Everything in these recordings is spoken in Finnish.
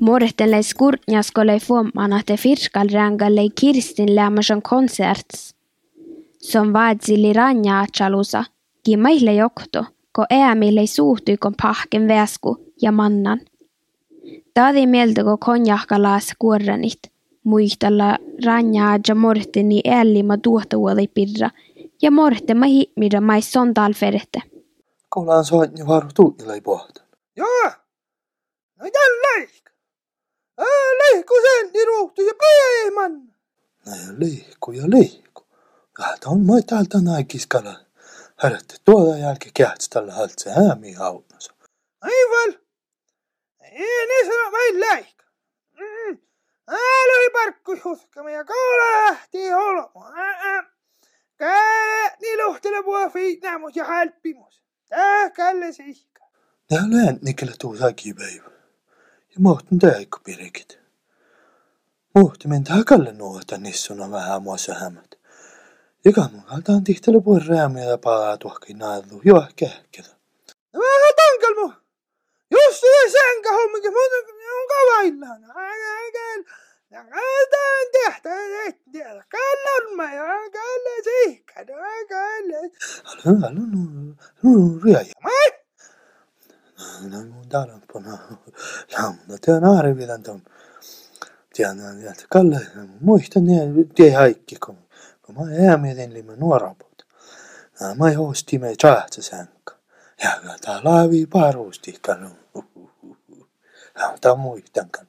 Morten skurtnjasko fuomana te firkalrangalle Kirstin lämmäsen konserts. Som vaadsili ranja atsalusa, ki meille jokto, ko äämille suhtui kon pahken väsku ja mannan. Taadi mieltä ko konjahkalaas kuorranit, muistella ranja ja Morteni ällima tuottavuoli pirra, ja Morten ma himmida mais son talferette. Kuulaan soitni varu tuilla pohtan. Joo! No jälleen! lõhku sen iruhtu ja põiman. Lõhku ja lõhku. Ah, ta on mõtelda naikiskala. Härät, tuoda jälki kehtsi tällä haltse äämi haunus. Aivan. Ei ne sano vain läik. Mm. Älä äh, oli parkku huskama ja koula lähti olma. Äh, äh. Kää niluhtele puhe fiitnamus ja hälpimus. Tää källe sihka. Tää läänt nikelle tuu säkipäivä. Ja mohtin täikku pirikit. Mohti mentä hakalle nuota nissuna vähän muassa hämät. Joka mun kaltaan tihtele puhuin räämiä ja palaa tuohkin naillu jo kähkelä. No vähän tankalmu. Just se senkä hommikin, mutta on kavaillaan. Nähdään tehtä, ja kalle sihka, kalle. Älä, älä, nu, nu, riaja. Mai? No, mun talampana. Lamna, tean arvilan ton. Tiedän, että Kalle, muistan ne, tie haikki, kun, kun mä äämien limme nuoraput. Mä ei hosti me tjaahtsa sänkä. Ja tää laavi parusti kanu. Ja tää muistan kan.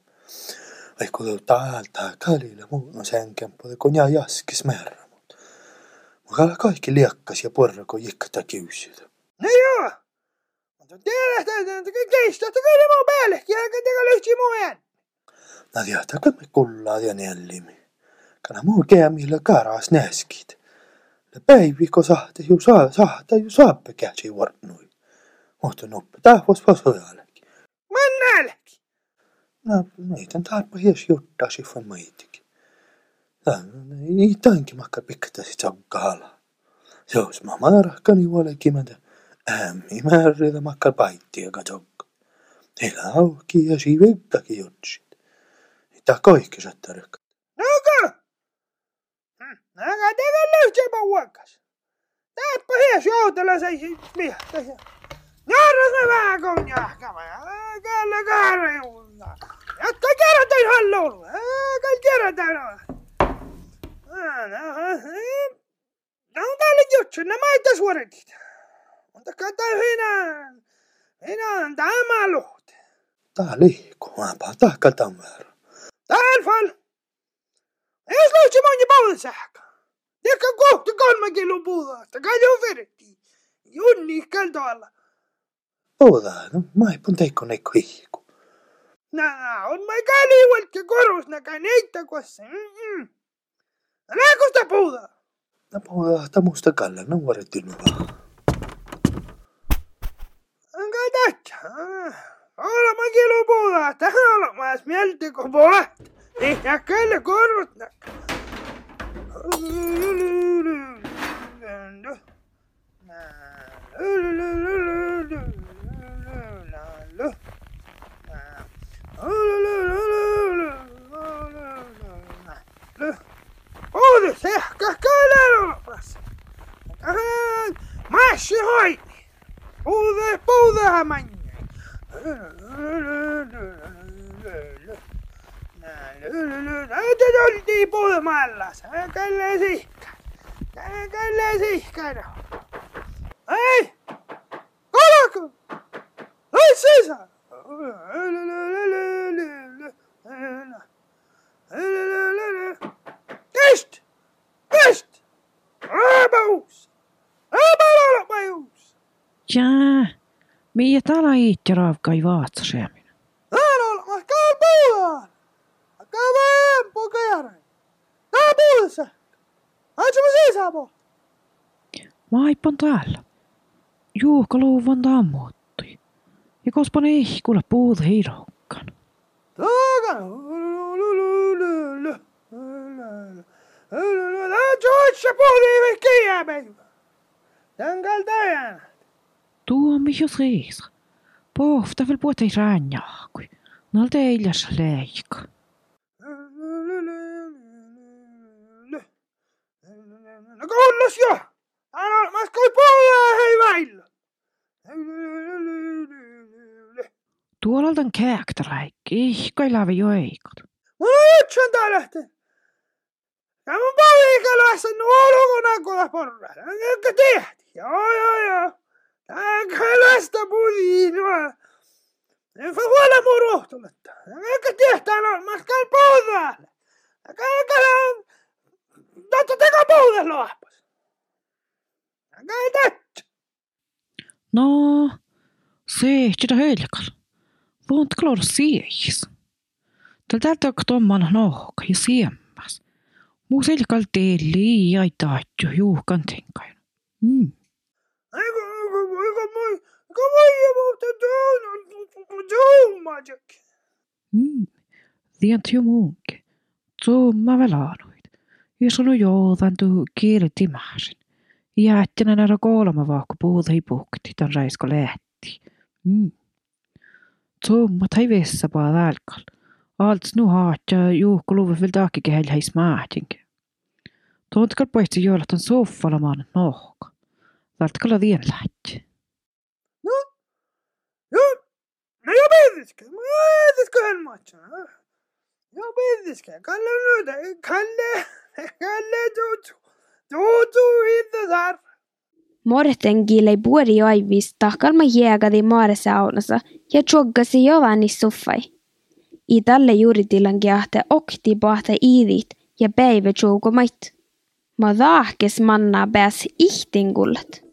Vai kun täältä kalilla muun sänkän puolella, kun jää jaskis merra. Mä kaikki liekkas ja porra, kun jikkata kiusytä. No joo. kiistate kõige mu peale, kellega lyhti mu ään. Nad jätäkömme kullad ja nellimi. Kana muu keemillä karas näskit. Le päiviko sahte ju saa, sahte ju saappe käsi varnui. Mutta nuppe tahvos vasojallekin. Mannallekin. No, meidän tarpa hies juttasi fun meitikin. Ei tanki makka pikkata sit sankkaala. Se olisi mamma rahkani vuolekimentä. Ämmi määrillä makka paittia katsokka. Heillä auki ja siivettäkin jutsi. Mitä kaikki? Naka! Naka teka lyhti mä vuokas. Täppä hies joutella se miestä. Jarras me vähän kun jahkama. Kalla kaara juuna. Jatka kerätään halluun. Kalla kerätään. No on täällä juttu, nämä ei suoritit. Mutta hinä. Hinä on tämä luhti. Tää tahka tämän verran. Täällä Jos löysi moni paljon sähkää. Tekä kohta kolme kilo puuta. Kai on verettiin. Junni kaltoalla. Puhuta, no mä ei pun teikko neikko ihku. Nää on mä kaliuelta korus näkä neitä kossa. Sitä puuta? No puhuta, että musta kalle, no vuorettiin vaan. olema kilupuuda, täna olema Smeltiku poolelt tihjakene korrutak. Uudis ehkä käden olemas. Massi hoi. Uude puude hämängi. tuldi pulma alla, källe sihka, källe sihka noh. ei, kalaku, ei seisa. tõst, tõst, ära uus, ära ole uus. Mie tala iitti raavkai vaatsasemin. Täällä on mahkaa puulaan! Mahkaa vähän pokajaren! Tää puolessa! Aitsi mä sisäpo! Maippan täällä. Juuka luuvan tammuuttui. Ja kospa ne ihkulla puut heirokkan. Takan! George puhutiin kiiäpäivä! Tänkal täjän! tuomi jos riisra. Pohta vel puotei räänjaakui. Nalta eiljas leikka. No kuulus jo! Älä mas kui puolee hei väillä! Tuolalta on kääktä räikki, ihkoi lävi jo eikot. Muutsun täälehti! Tämä on paljon ikäläisen ulkona kuulla porra. Enkä tiedä. Joo, joo, joo. Kalasta pudiin vaan. En få huola mun rohtuletta. Enkä on puudaalle. Enkä enkä Totta teka puude lohpas. Enkä ei. No, se sitä helkal. Voit klora siehis. Tällä on tuomman nohka ja siemmas. Muu selkal teeli ja taatju juukan tenkain. Mm. Magic. Mm. Tiedät jo muunkin. Tuomma velanoit. Jos on joudan tuu kiirti mahsin. Jättänä nära kolma vaakku puuta hipukti, tämän raisko lähti. Mm. Tuomma tai vessa paa välkal. Alts nu haatja juukku luvu vielä taakki kehäl häis mahtinkin. Tuontkal poisti joilla soffalla maan nohka. Vältkalla vien lähti. No, joo. Mä pidiskö hän matcha. Joo, pidiskö. Kalle nyt. Kalle. Kalle tuutu. Tuutu hittä sar. Morten gilei puori aivis tahkalma jägadi maaresaunassa ja joggasi jovani suffai. I talle juuritilan kiahte okti pahte iidit ja päivä joukomait. Ma taahkes manna pääs ihtingullet.